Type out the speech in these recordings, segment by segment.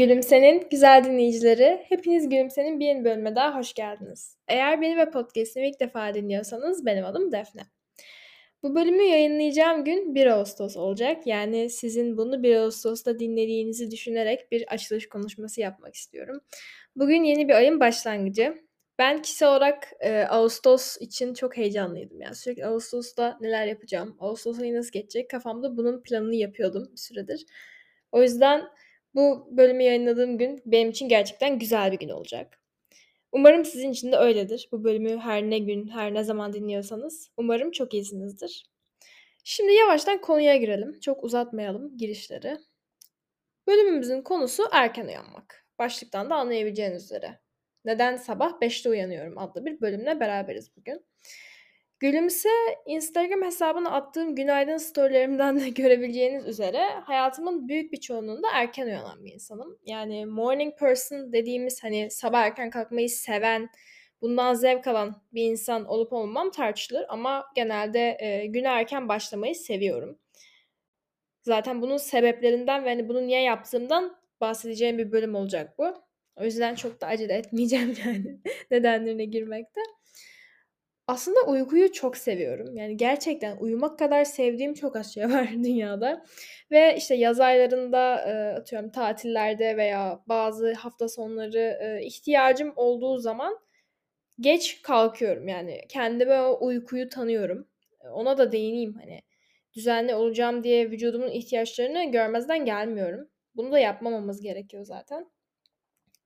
Gülümse'nin güzel dinleyicileri, hepiniz Gülümse'nin bir yeni bölüme daha hoş geldiniz. Eğer beni ve podcast'imi ilk defa dinliyorsanız benim adım Defne. Bu bölümü yayınlayacağım gün 1 Ağustos olacak. Yani sizin bunu 1 Ağustos'ta dinlediğinizi düşünerek bir açılış konuşması yapmak istiyorum. Bugün yeni bir ayın başlangıcı. Ben kişisel olarak e, Ağustos için çok heyecanlıydım. Yani sürekli Ağustos'ta neler yapacağım, Ağustos ayı nasıl geçecek kafamda bunun planını yapıyordum bir süredir. O yüzden bu bölümü yayınladığım gün benim için gerçekten güzel bir gün olacak. Umarım sizin için de öyledir. Bu bölümü her ne gün, her ne zaman dinliyorsanız umarım çok iyisinizdir. Şimdi yavaştan konuya girelim. Çok uzatmayalım girişleri. Bölümümüzün konusu erken uyanmak. Başlıktan da anlayabileceğiniz üzere. Neden sabah 5'te uyanıyorum adlı bir bölümle beraberiz bugün. Gülümse Instagram hesabına attığım günaydın storylerimden de görebileceğiniz üzere hayatımın büyük bir çoğunluğunda erken uyanan bir insanım. Yani morning person dediğimiz hani sabah erken kalkmayı seven, bundan zevk alan bir insan olup olmamam tartışılır ama genelde e, güne erken başlamayı seviyorum. Zaten bunun sebeplerinden ve hani bunu niye yaptığımdan bahsedeceğim bir bölüm olacak bu. O yüzden çok da acele etmeyeceğim yani nedenlerine girmekte. Aslında uykuyu çok seviyorum. Yani gerçekten uyumak kadar sevdiğim çok az şey var dünyada. Ve işte yaz aylarında atıyorum tatillerde veya bazı hafta sonları ihtiyacım olduğu zaman geç kalkıyorum. Yani kendime o uykuyu tanıyorum. Ona da değineyim hani. Düzenli olacağım diye vücudumun ihtiyaçlarını görmezden gelmiyorum. Bunu da yapmamamız gerekiyor zaten.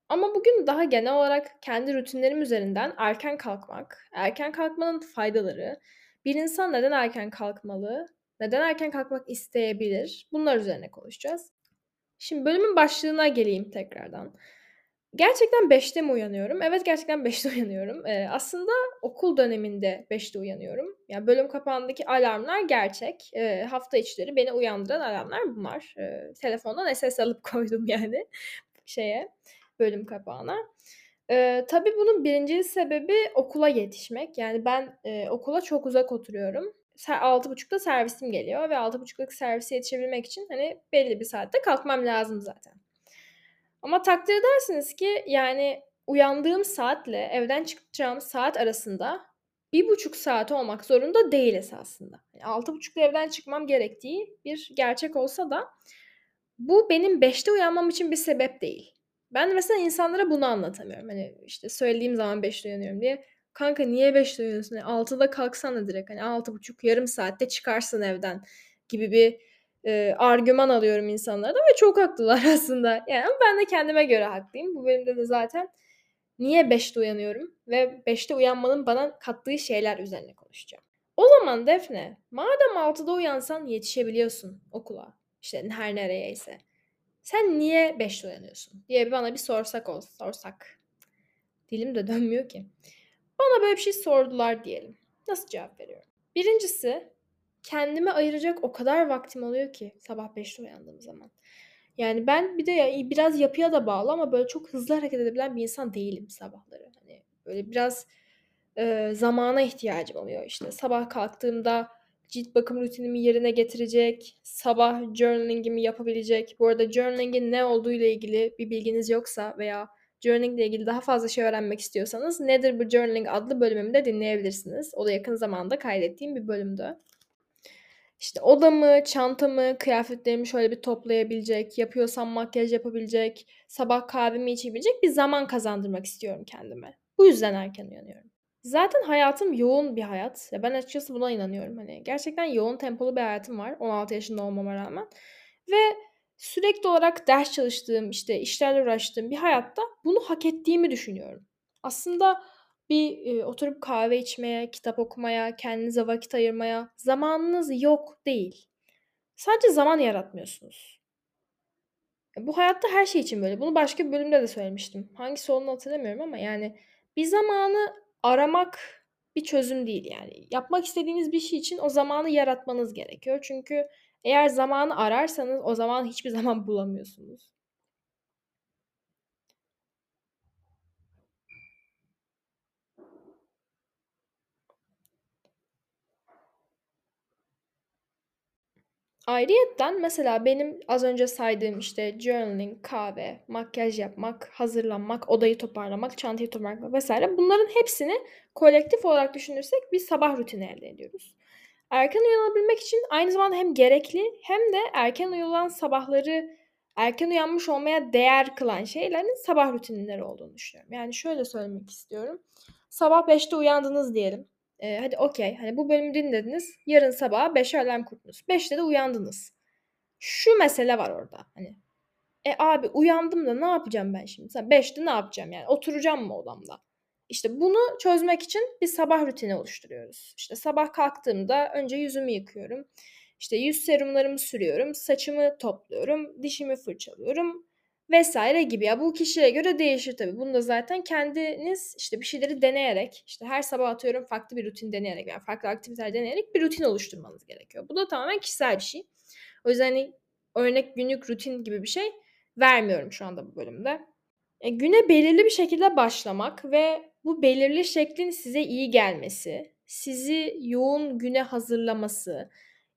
Ama bugün daha genel olarak kendi rutinlerim üzerinden erken kalkmak, erken kalkmanın faydaları, bir insan neden erken kalkmalı, neden erken kalkmak isteyebilir bunlar üzerine konuşacağız. Şimdi bölümün başlığına geleyim tekrardan. Gerçekten 5'te mi uyanıyorum? Evet gerçekten 5'te uyanıyorum. Ee, aslında okul döneminde 5'te uyanıyorum. Yani bölüm kapağındaki alarmlar gerçek. Ee, hafta içleri beni uyandıran alarmlar bunlar. Ee, telefondan SS alıp koydum yani şeye bölüm kapağına. Ee, tabii bunun birinci sebebi okula yetişmek. Yani ben e, okula çok uzak oturuyorum. 6.30'da servisim geliyor ve 6.30'lık servise yetişebilmek için hani belli bir saatte kalkmam lazım zaten. Ama takdir edersiniz ki yani uyandığım saatle evden çıkacağım saat arasında bir buçuk saat olmak zorunda değil esasında. Yani altı buçukta evden çıkmam gerektiği bir gerçek olsa da bu benim beşte uyanmam için bir sebep değil. Ben mesela insanlara bunu anlatamıyorum. Hani işte söylediğim zaman 5'te uyanıyorum diye. Kanka niye 5'te uyanıyorsun? Yani 6'da kalksana direkt. Hani 6.30 yarım saatte çıkarsın evden gibi bir e, argüman alıyorum insanlardan ve çok haklılar aslında. Yani ama ben de kendime göre haklıyım. Bu bölümde de zaten niye 5'te uyanıyorum ve 5'te uyanmanın bana kattığı şeyler üzerine konuşacağım. O zaman Defne, madem 6'da uyansan yetişebiliyorsun okula. İşte her nereyeyse sen niye 5'te uyanıyorsun diye bana bir sorsak olsa sorsak. Dilim de dönmüyor ki. Bana böyle bir şey sordular diyelim. Nasıl cevap veriyorum? Birincisi kendime ayıracak o kadar vaktim oluyor ki sabah 5'te uyandığım zaman. Yani ben bir de ya, biraz yapıya da bağlı ama böyle çok hızlı hareket edebilen bir insan değilim sabahları. Hani böyle biraz e, zamana ihtiyacım oluyor işte. Sabah kalktığımda cilt bakım rutinimi yerine getirecek, sabah journalingimi yapabilecek. Bu arada journalingin ne olduğu ile ilgili bir bilginiz yoksa veya journaling ile ilgili daha fazla şey öğrenmek istiyorsanız Nedir bu Journaling adlı bölümümü de dinleyebilirsiniz. O da yakın zamanda kaydettiğim bir bölümdü. İşte odamı, çantamı, kıyafetlerimi şöyle bir toplayabilecek, yapıyorsam makyaj yapabilecek, sabah kahvemi içebilecek bir zaman kazandırmak istiyorum kendime. Bu yüzden erken uyanıyorum. Zaten hayatım yoğun bir hayat. Ya ben açıkçası buna inanıyorum. Hani gerçekten yoğun tempolu bir hayatım var 16 yaşında olmama rağmen. Ve sürekli olarak ders çalıştığım, işte işlerle uğraştığım bir hayatta bunu hak ettiğimi düşünüyorum. Aslında bir e, oturup kahve içmeye, kitap okumaya, kendinize vakit ayırmaya zamanınız yok değil. Sadece zaman yaratmıyorsunuz. Bu hayatta her şey için böyle. Bunu başka bir bölümde de söylemiştim. Hangisi olduğunu hatırlamıyorum ama yani bir zamanı aramak bir çözüm değil yani. Yapmak istediğiniz bir şey için o zamanı yaratmanız gerekiyor. Çünkü eğer zamanı ararsanız o zaman hiçbir zaman bulamıyorsunuz. Ayrıyetten mesela benim az önce saydığım işte journaling, kahve, makyaj yapmak, hazırlanmak, odayı toparlamak, çantayı toparlamak vesaire bunların hepsini kolektif olarak düşünürsek bir sabah rutini elde ediyoruz. Erken uyanabilmek için aynı zamanda hem gerekli hem de erken uyulan sabahları erken uyanmış olmaya değer kılan şeylerin sabah rutinleri olduğunu düşünüyorum. Yani şöyle söylemek istiyorum. Sabah 5'te uyandınız diyelim. Ee, hadi okey. Hani bu bölümü dinlediniz. Yarın sabah 5'e alarm kurdunuz. 5'te de uyandınız. Şu mesele var orada. Hani e abi uyandım da ne yapacağım ben şimdi? 5'te ne yapacağım yani? Oturacağım mı odamda? İşte bunu çözmek için bir sabah rutini oluşturuyoruz. İşte sabah kalktığımda önce yüzümü yıkıyorum. İşte yüz serumlarımı sürüyorum, saçımı topluyorum, dişimi fırçalıyorum vesaire gibi. Ya bu kişiye göre değişir tabii. Bunu da zaten kendiniz işte bir şeyleri deneyerek, işte her sabah atıyorum farklı bir rutin deneyerek yani farklı aktiviteler deneyerek bir rutin oluşturmanız gerekiyor. Bu da tamamen kişisel bir şey. O yüzden hani örnek günlük rutin gibi bir şey vermiyorum şu anda bu bölümde. E, güne belirli bir şekilde başlamak ve bu belirli şeklin size iyi gelmesi, sizi yoğun güne hazırlaması,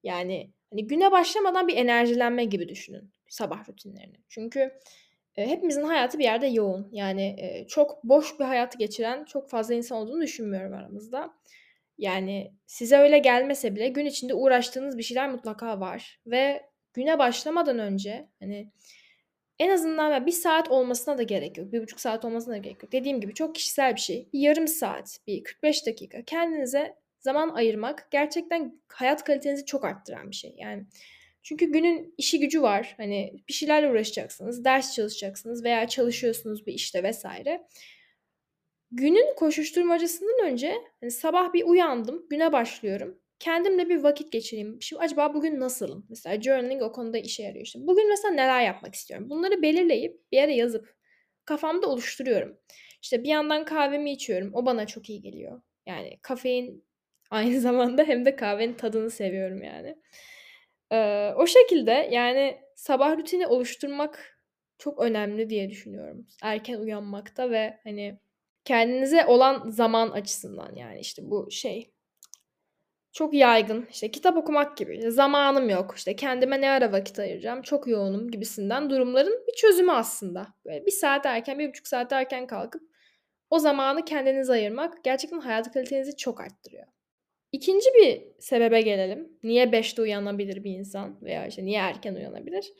yani hani güne başlamadan bir enerjilenme gibi düşünün sabah rutinlerini. Çünkü e, hepimizin hayatı bir yerde yoğun. Yani e, çok boş bir hayatı geçiren çok fazla insan olduğunu düşünmüyorum aramızda. Yani size öyle gelmese bile gün içinde uğraştığınız bir şeyler mutlaka var ve güne başlamadan önce hani en azından bir saat olmasına da gerek yok. Bir buçuk saat olmasına da gerek yok. Dediğim gibi çok kişisel bir şey. Bir yarım saat, bir 45 dakika kendinize zaman ayırmak gerçekten hayat kalitenizi çok arttıran bir şey. Yani çünkü günün işi gücü var. Hani bir şeylerle uğraşacaksınız, ders çalışacaksınız veya çalışıyorsunuz bir işte vesaire. Günün koşuşturmacasından önce hani sabah bir uyandım, güne başlıyorum. Kendimle bir vakit geçireyim. Şimdi acaba bugün nasılım? Mesela journaling o konuda işe yarıyor işte. Bugün mesela neler yapmak istiyorum? Bunları belirleyip bir yere yazıp kafamda oluşturuyorum. İşte bir yandan kahvemi içiyorum. O bana çok iyi geliyor. Yani kafein aynı zamanda hem de kahvenin tadını seviyorum yani. Ee, o şekilde yani sabah rutini oluşturmak çok önemli diye düşünüyorum. Erken uyanmakta ve hani kendinize olan zaman açısından yani işte bu şey çok yaygın. İşte kitap okumak gibi. Zamanım yok. İşte kendime ne ara vakit ayıracağım. Çok yoğunum gibisinden durumların bir çözümü aslında. Böyle bir saat erken, bir buçuk saat erken kalkıp o zamanı kendinize ayırmak gerçekten hayat kalitenizi çok arttırıyor. İkinci bir sebebe gelelim. Niye 5'te uyanabilir bir insan veya işte niye erken uyanabilir?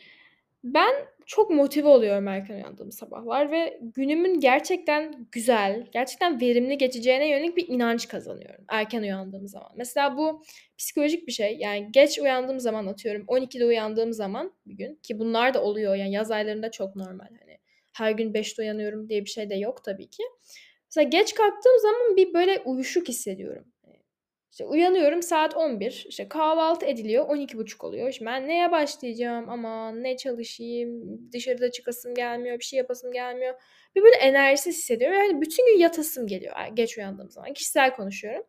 Ben çok motive oluyorum erken uyandığım sabahlar ve günümün gerçekten güzel, gerçekten verimli geçeceğine yönelik bir inanç kazanıyorum erken uyandığım zaman. Mesela bu psikolojik bir şey. Yani geç uyandığım zaman atıyorum 12'de uyandığım zaman bir gün ki bunlar da oluyor yani yaz aylarında çok normal hani her gün 5'te uyanıyorum diye bir şey de yok tabii ki. Mesela geç kalktığım zaman bir böyle uyuşuk hissediyorum. İşte uyanıyorum saat 11. İşte kahvaltı ediliyor 12.30 oluyor. Şimdi ben neye başlayacağım? Aman ne çalışayım? Dışarıda çıkasım gelmiyor. Bir şey yapasım gelmiyor. Bir böyle enerjisiz hissediyorum. Yani bütün gün yatasım geliyor geç uyandığım zaman. Kişisel konuşuyorum.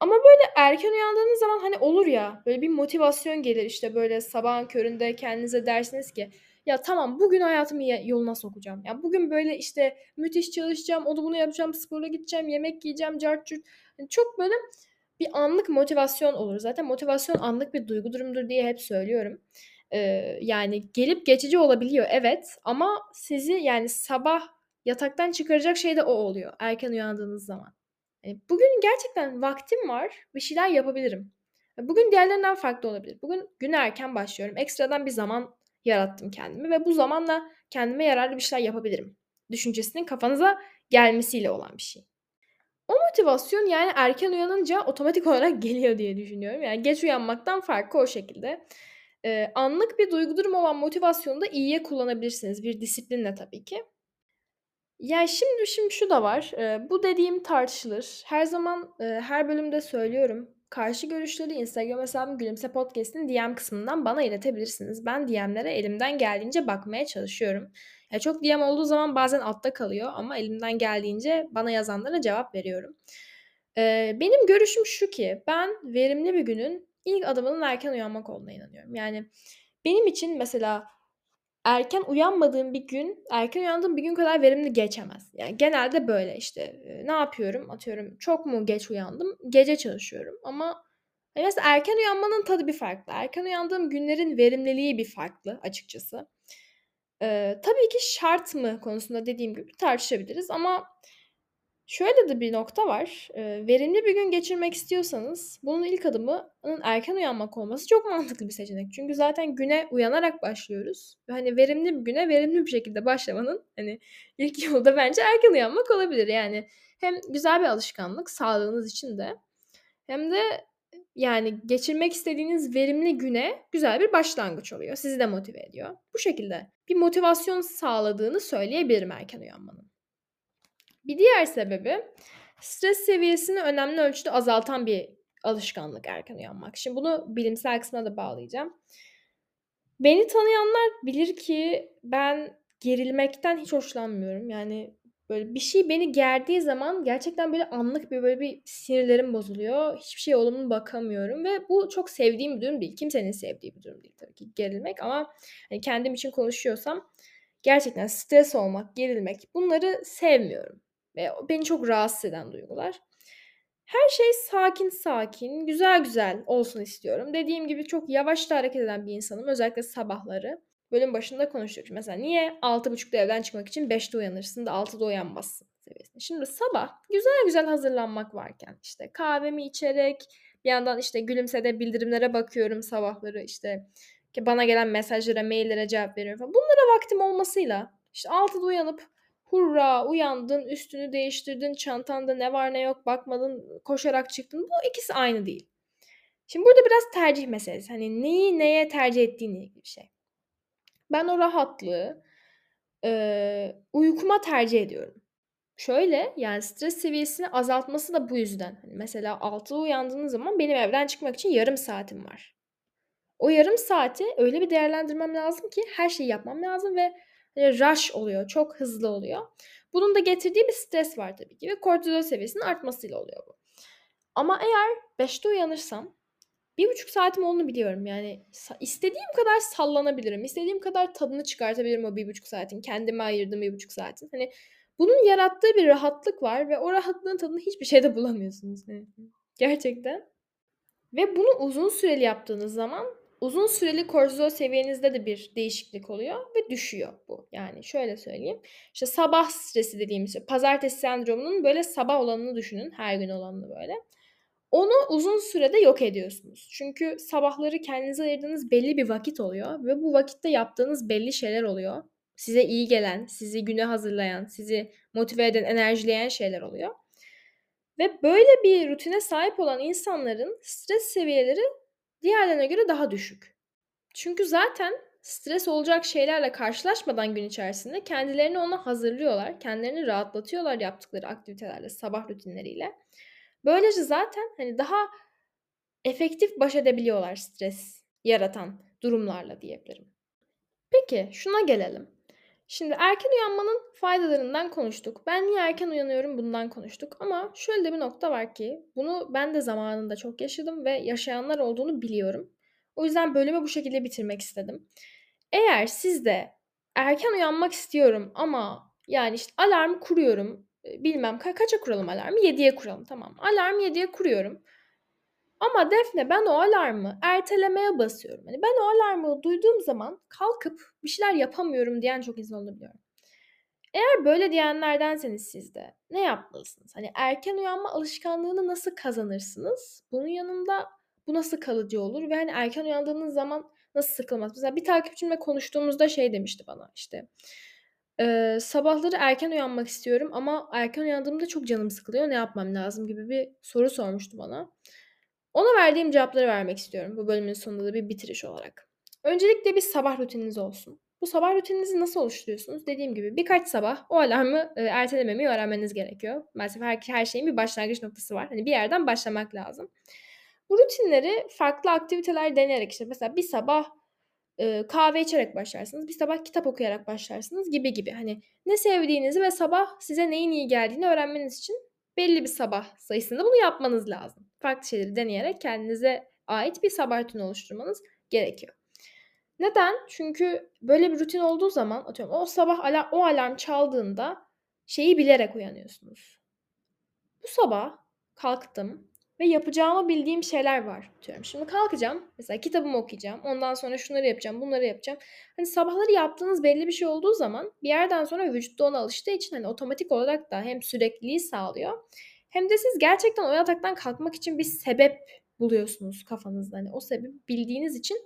Ama böyle erken uyandığınız zaman hani olur ya böyle bir motivasyon gelir işte böyle sabahın köründe kendinize dersiniz ki ya tamam bugün hayatımı yoluna sokacağım. Ya bugün böyle işte müthiş çalışacağım, onu bunu yapacağım, spora gideceğim, yemek yiyeceğim, cart curt. Yani çok böyle bir anlık motivasyon olur. Zaten motivasyon anlık bir duygu durumdur diye hep söylüyorum. Ee, yani gelip geçici olabiliyor evet ama sizi yani sabah yataktan çıkaracak şey de o oluyor erken uyandığınız zaman. Yani bugün gerçekten vaktim var bir şeyler yapabilirim. Bugün diğerlerinden farklı olabilir. Bugün gün erken başlıyorum. Ekstradan bir zaman yarattım kendimi ve bu zamanla kendime yararlı bir şeyler yapabilirim. Düşüncesinin kafanıza gelmesiyle olan bir şey. O motivasyon yani erken uyanınca otomatik olarak geliyor diye düşünüyorum. Yani geç uyanmaktan farkı o şekilde. Ee, anlık bir duygu durumu olan motivasyonu da iyiye kullanabilirsiniz. Bir disiplinle tabii ki. Ya şimdi şimdi şu da var. Ee, bu dediğim tartışılır. Her zaman e, her bölümde söylüyorum. Karşı görüşleri Instagram hesabım Gülümse Podcast'in DM kısmından bana iletebilirsiniz. Ben DM'lere elimden geldiğince bakmaya çalışıyorum. Ya çok DM olduğu zaman bazen altta kalıyor ama elimden geldiğince bana yazanlara cevap veriyorum. Ee, benim görüşüm şu ki ben verimli bir günün ilk adımının erken uyanmak olduğuna inanıyorum. Yani benim için mesela erken uyanmadığım bir gün, erken uyandığım bir gün kadar verimli geçemez. Yani genelde böyle işte. ne yapıyorum? Atıyorum çok mu geç uyandım? Gece çalışıyorum ama Hani mesela erken uyanmanın tadı bir farklı. Erken uyandığım günlerin verimliliği bir farklı açıkçası. Eee, tabii ki şart mı konusunda dediğim gibi tartışabiliriz ama şöyle de bir nokta var. Verimli bir gün geçirmek istiyorsanız bunun ilk adımının erken uyanmak olması çok mantıklı bir seçenek. Çünkü zaten güne uyanarak başlıyoruz ve hani verimli bir güne verimli bir şekilde başlamanın hani ilk yolu da bence erken uyanmak olabilir. Yani hem güzel bir alışkanlık sağlığınız için de hem de yani geçirmek istediğiniz verimli güne güzel bir başlangıç oluyor. Sizi de motive ediyor. Bu şekilde bir motivasyon sağladığını söyleyebilirim erken uyanmanın. Bir diğer sebebi stres seviyesini önemli ölçüde azaltan bir alışkanlık erken uyanmak. Şimdi bunu bilimsel kısmına da bağlayacağım. Beni tanıyanlar bilir ki ben gerilmekten hiç hoşlanmıyorum. Yani böyle bir şey beni gerdiği zaman gerçekten böyle anlık bir böyle bir sinirlerim bozuluyor. Hiçbir şey olumlu bakamıyorum ve bu çok sevdiğim bir durum değil. Kimsenin sevdiği bir durum değil tabii ki gerilmek ama hani kendim için konuşuyorsam gerçekten stres olmak, gerilmek bunları sevmiyorum. Ve beni çok rahatsız eden duygular. Her şey sakin sakin, güzel güzel olsun istiyorum. Dediğim gibi çok yavaş da hareket eden bir insanım. Özellikle sabahları. Bölüm başında konuştuk. Mesela niye 6.30'da evden çıkmak için 5'te uyanırsın da 6'da uyanmazsın seviyesinde. Şimdi sabah güzel güzel hazırlanmak varken işte kahvemi içerek bir yandan işte gülümsede bildirimlere bakıyorum sabahları işte bana gelen mesajlara, maillere cevap veriyorum falan. Bunlara vaktim olmasıyla işte 6'da uyanıp hurra uyandın, üstünü değiştirdin, çantanda ne var ne yok bakmadın, koşarak çıktın. Bu ikisi aynı değil. Şimdi burada biraz tercih meselesi. Hani neyi neye tercih ettiğinle ilgili bir şey. Ben o rahatlığı e, uykuma tercih ediyorum. Şöyle yani stres seviyesini azaltması da bu yüzden. Hani mesela 6'da uyandığınız zaman benim evden çıkmak için yarım saatim var. O yarım saati öyle bir değerlendirmem lazım ki her şeyi yapmam lazım ve rush oluyor. Çok hızlı oluyor. Bunun da getirdiği bir stres var tabii ki ve kortizol seviyesinin artmasıyla oluyor bu. Ama eğer 5'te uyanırsam bir buçuk saatim olduğunu biliyorum. Yani istediğim kadar sallanabilirim. istediğim kadar tadını çıkartabilirim o bir buçuk saatin. Kendime ayırdığım bir buçuk saatin. Hani bunun yarattığı bir rahatlık var ve o rahatlığın tadını hiçbir şeyde bulamıyorsunuz. Gerçekten. Ve bunu uzun süreli yaptığınız zaman uzun süreli kortizol seviyenizde de bir değişiklik oluyor ve düşüyor bu. Yani şöyle söyleyeyim. İşte sabah stresi dediğimiz şey, pazartesi sendromunun böyle sabah olanını düşünün. Her gün olanını böyle. Onu uzun sürede yok ediyorsunuz. Çünkü sabahları kendinize ayırdığınız belli bir vakit oluyor ve bu vakitte yaptığınız belli şeyler oluyor. Size iyi gelen, sizi güne hazırlayan, sizi motive eden, enerjileyen şeyler oluyor. Ve böyle bir rutine sahip olan insanların stres seviyeleri diğerlerine göre daha düşük. Çünkü zaten stres olacak şeylerle karşılaşmadan gün içerisinde kendilerini ona hazırlıyorlar. Kendilerini rahatlatıyorlar yaptıkları aktivitelerle, sabah rutinleriyle. Böylece zaten hani daha efektif baş edebiliyorlar stres yaratan durumlarla diyebilirim. Peki şuna gelelim. Şimdi erken uyanmanın faydalarından konuştuk. Ben niye erken uyanıyorum bundan konuştuk. Ama şöyle de bir nokta var ki bunu ben de zamanında çok yaşadım ve yaşayanlar olduğunu biliyorum. O yüzden bölümü bu şekilde bitirmek istedim. Eğer siz de erken uyanmak istiyorum ama yani işte alarm kuruyorum. Bilmem ka kaça kuralım alarmı? 7'ye kuralım tamam. Alarm 7'ye kuruyorum. Ama Defne ben o alarmı ertelemeye basıyorum. Hani ben o alarmı duyduğum zaman kalkıp bir şeyler yapamıyorum diyen çok insan olabiliyorum. Eğer böyle diyenlerdenseniz siz de ne yapmalısınız? Hani erken uyanma alışkanlığını nasıl kazanırsınız? Bunun yanında bu nasıl kalıcı olur? Ve hani erken uyandığınız zaman nasıl sıkılmaz? Mesela bir takipçimle konuştuğumuzda şey demişti bana işte. E, sabahları erken uyanmak istiyorum ama erken uyandığımda çok canım sıkılıyor. Ne yapmam lazım gibi bir soru sormuştu bana. Ona verdiğim cevapları vermek istiyorum bu bölümün sonunda da bir bitiriş olarak. Öncelikle bir sabah rutininiz olsun. Bu sabah rutininizi nasıl oluşturuyorsunuz? Dediğim gibi birkaç sabah o alarmı e, ertelememeyi öğrenmeniz gerekiyor. Maalesef her, her şeyin bir başlangıç noktası var. Hani bir yerden başlamak lazım. Bu rutinleri farklı aktiviteler deneyerek işte mesela bir sabah e, kahve içerek başlarsınız, bir sabah kitap okuyarak başlarsınız gibi gibi. Hani ne sevdiğinizi ve sabah size neyin iyi geldiğini öğrenmeniz için belli bir sabah sayısında bunu yapmanız lazım. Farklı şeyleri deneyerek kendinize ait bir sabah rutini oluşturmanız gerekiyor. Neden? Çünkü böyle bir rutin olduğu zaman atıyorum o sabah alarm, o alarm çaldığında şeyi bilerek uyanıyorsunuz. Bu sabah kalktım, ve yapacağımı bildiğim şeyler var diyorum. Şimdi kalkacağım. Mesela kitabımı okuyacağım. Ondan sonra şunları yapacağım, bunları yapacağım. Hani sabahları yaptığınız belli bir şey olduğu zaman bir yerden sonra vücut ona alıştığı için hani otomatik olarak da hem sürekliliği sağlıyor. Hem de siz gerçekten o yataktan kalkmak için bir sebep buluyorsunuz kafanızda. Hani o sebebi bildiğiniz için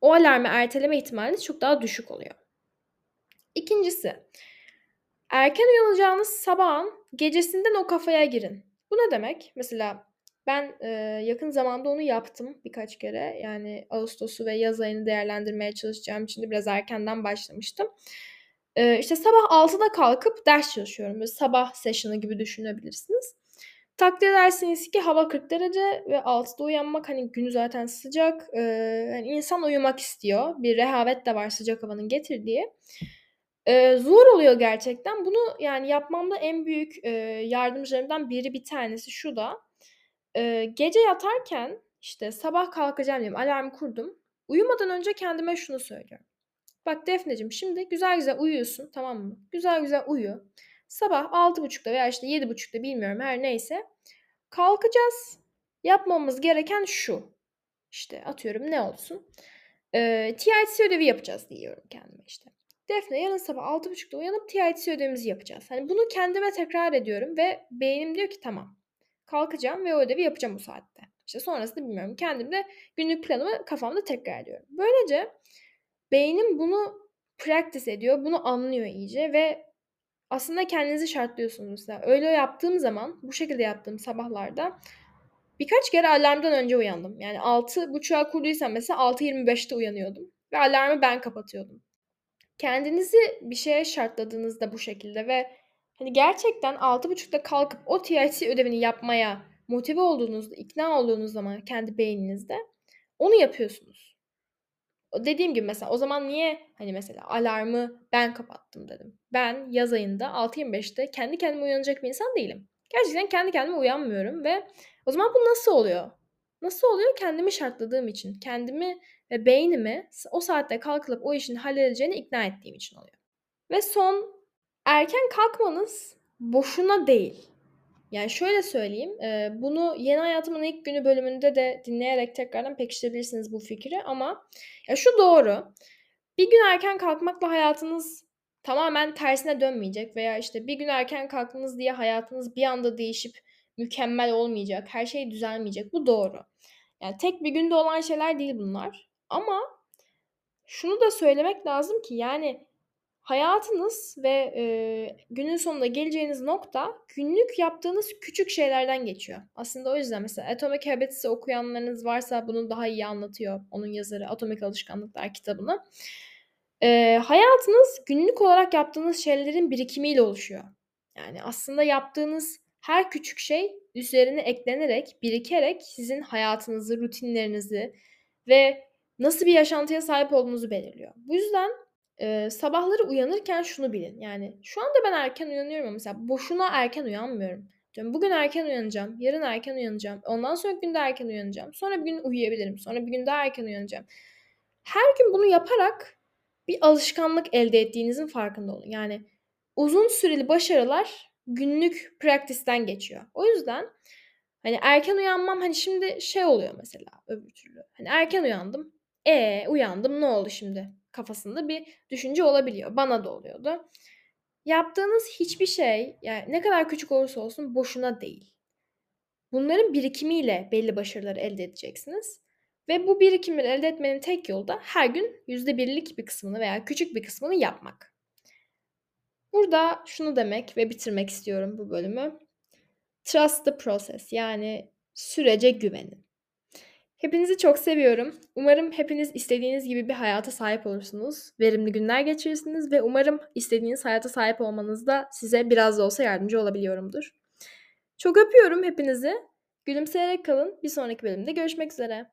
o alarmı erteleme ihtimali çok daha düşük oluyor. İkincisi, erken uyanacağınız sabahın gecesinden o kafaya girin. Bu ne demek? Mesela ben e, yakın zamanda onu yaptım birkaç kere. Yani Ağustos'u ve yaz ayını değerlendirmeye çalışacağım için de biraz erkenden başlamıştım. E, işte sabah 6'da kalkıp ders çalışıyorum. Böyle sabah session'ı gibi düşünebilirsiniz. Takdir edersiniz ki hava 40 derece ve 6'da uyanmak hani günü zaten sıcak. Ee, yani insan uyumak istiyor. Bir rehavet de var sıcak havanın getirdiği. Ee, zor oluyor gerçekten. Bunu yani yapmamda en büyük e, yardımcılarımdan biri bir tanesi şu da. E, gece yatarken işte sabah kalkacağım diyorum. Alarm kurdum. Uyumadan önce kendime şunu söylüyorum. Bak Defneciğim şimdi güzel güzel uyuyorsun tamam mı? Güzel güzel uyu. Sabah 6.30'da veya işte 7.30'da bilmiyorum her neyse kalkacağız. Yapmamız gereken şu. İşte atıyorum ne olsun? Ee, TITC ödevi yapacağız diyorum kendime işte. Defne yarın sabah 6.30'da uyanıp TITC ödevimizi yapacağız. Hani bunu kendime tekrar ediyorum ve beynim diyor ki tamam. Kalkacağım ve o ödevi yapacağım bu saatte. İşte sonrasında bilmiyorum. Kendim de günlük planımı kafamda tekrar ediyorum. Böylece beynim bunu practice ediyor. Bunu anlıyor iyice ve aslında kendinizi şartlıyorsunuz mesela. Öyle yaptığım zaman, bu şekilde yaptığım sabahlarda birkaç kere alarmdan önce uyandım. Yani 6.30'a kurduysam mesela 6.25'te uyanıyordum. Ve alarmı ben kapatıyordum. Kendinizi bir şeye şartladığınızda bu şekilde ve hani gerçekten 6.30'da kalkıp o TIC ödevini yapmaya motive olduğunuzda, ikna olduğunuz zaman kendi beyninizde onu yapıyorsunuz dediğim gibi mesela o zaman niye hani mesela alarmı ben kapattım dedim. Ben yaz ayında 6.25'te kendi kendime uyanacak bir insan değilim. Gerçekten kendi kendime uyanmıyorum ve o zaman bu nasıl oluyor? Nasıl oluyor? Kendimi şartladığım için. Kendimi ve beynimi o saatte kalkılıp o işin halledeceğini ikna ettiğim için oluyor. Ve son erken kalkmanız boşuna değil. Yani şöyle söyleyeyim, e, bunu Yeni Hayatımın ilk günü bölümünde de dinleyerek tekrardan pekiştirebilirsiniz bu fikri ama ya şu doğru. Bir gün erken kalkmakla hayatınız tamamen tersine dönmeyecek veya işte bir gün erken kalktınız diye hayatınız bir anda değişip mükemmel olmayacak, her şey düzelmeyecek. Bu doğru. Yani tek bir günde olan şeyler değil bunlar. Ama şunu da söylemek lazım ki yani Hayatınız ve, eee, günün sonunda geleceğiniz nokta günlük yaptığınız küçük şeylerden geçiyor. Aslında o yüzden mesela Atomic Habits'i okuyanlarınız varsa bunu daha iyi anlatıyor onun yazarı Atomik Alışkanlıklar kitabını. Eee, hayatınız günlük olarak yaptığınız şeylerin birikimiyle oluşuyor. Yani aslında yaptığınız her küçük şey üzerine eklenerek, birikerek sizin hayatınızı, rutinlerinizi ve nasıl bir yaşantıya sahip olduğunuzu belirliyor. Bu yüzden Eee, sabahları uyanırken şunu bilin, yani şu anda ben erken uyanıyorum ama mesela boşuna erken uyanmıyorum. Diyorum bugün erken uyanacağım, yarın erken uyanacağım, ondan sonraki gün de erken uyanacağım, sonra bir gün uyuyabilirim, sonra bir gün daha erken uyanacağım. Her gün bunu yaparak bir alışkanlık elde ettiğinizin farkında olun. Yani uzun süreli başarılar günlük praktisten geçiyor. O yüzden hani erken uyanmam hani şimdi şey oluyor mesela öbür türlü. Hani erken uyandım. E uyandım ne oldu şimdi? Kafasında bir düşünce olabiliyor. Bana da oluyordu. Yaptığınız hiçbir şey yani ne kadar küçük olursa olsun boşuna değil. Bunların birikimiyle belli başarıları elde edeceksiniz. Ve bu birikimleri elde etmenin tek yolu da her gün %1'lik bir kısmını veya küçük bir kısmını yapmak. Burada şunu demek ve bitirmek istiyorum bu bölümü. Trust the process yani sürece güvenin. Hepinizi çok seviyorum. Umarım hepiniz istediğiniz gibi bir hayata sahip olursunuz. Verimli günler geçirirsiniz ve umarım istediğiniz hayata sahip olmanızda size biraz da olsa yardımcı olabiliyorumdur. Çok öpüyorum hepinizi. Gülümseyerek kalın. Bir sonraki bölümde görüşmek üzere.